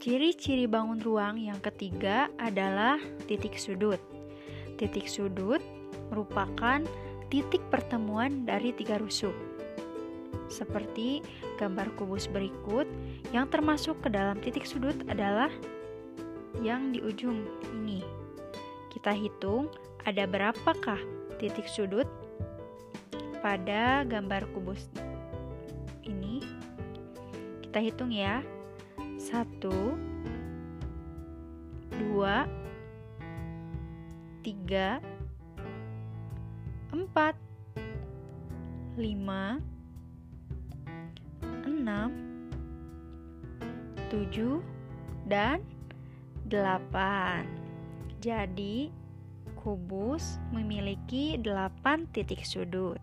ciri bangun ruang yang ketiga adalah titik sudut. Titik sudut merupakan titik pertemuan dari tiga rusuk. Seperti gambar kubus berikut, yang termasuk ke dalam titik sudut adalah yang di ujung ini. Kita hitung ada berapakah titik sudut pada gambar kubus ini. Kita hitung ya. Satu, dua, tiga, empat, lima, enam, tujuh, dan delapan. Jadi, kubus memiliki delapan titik sudut.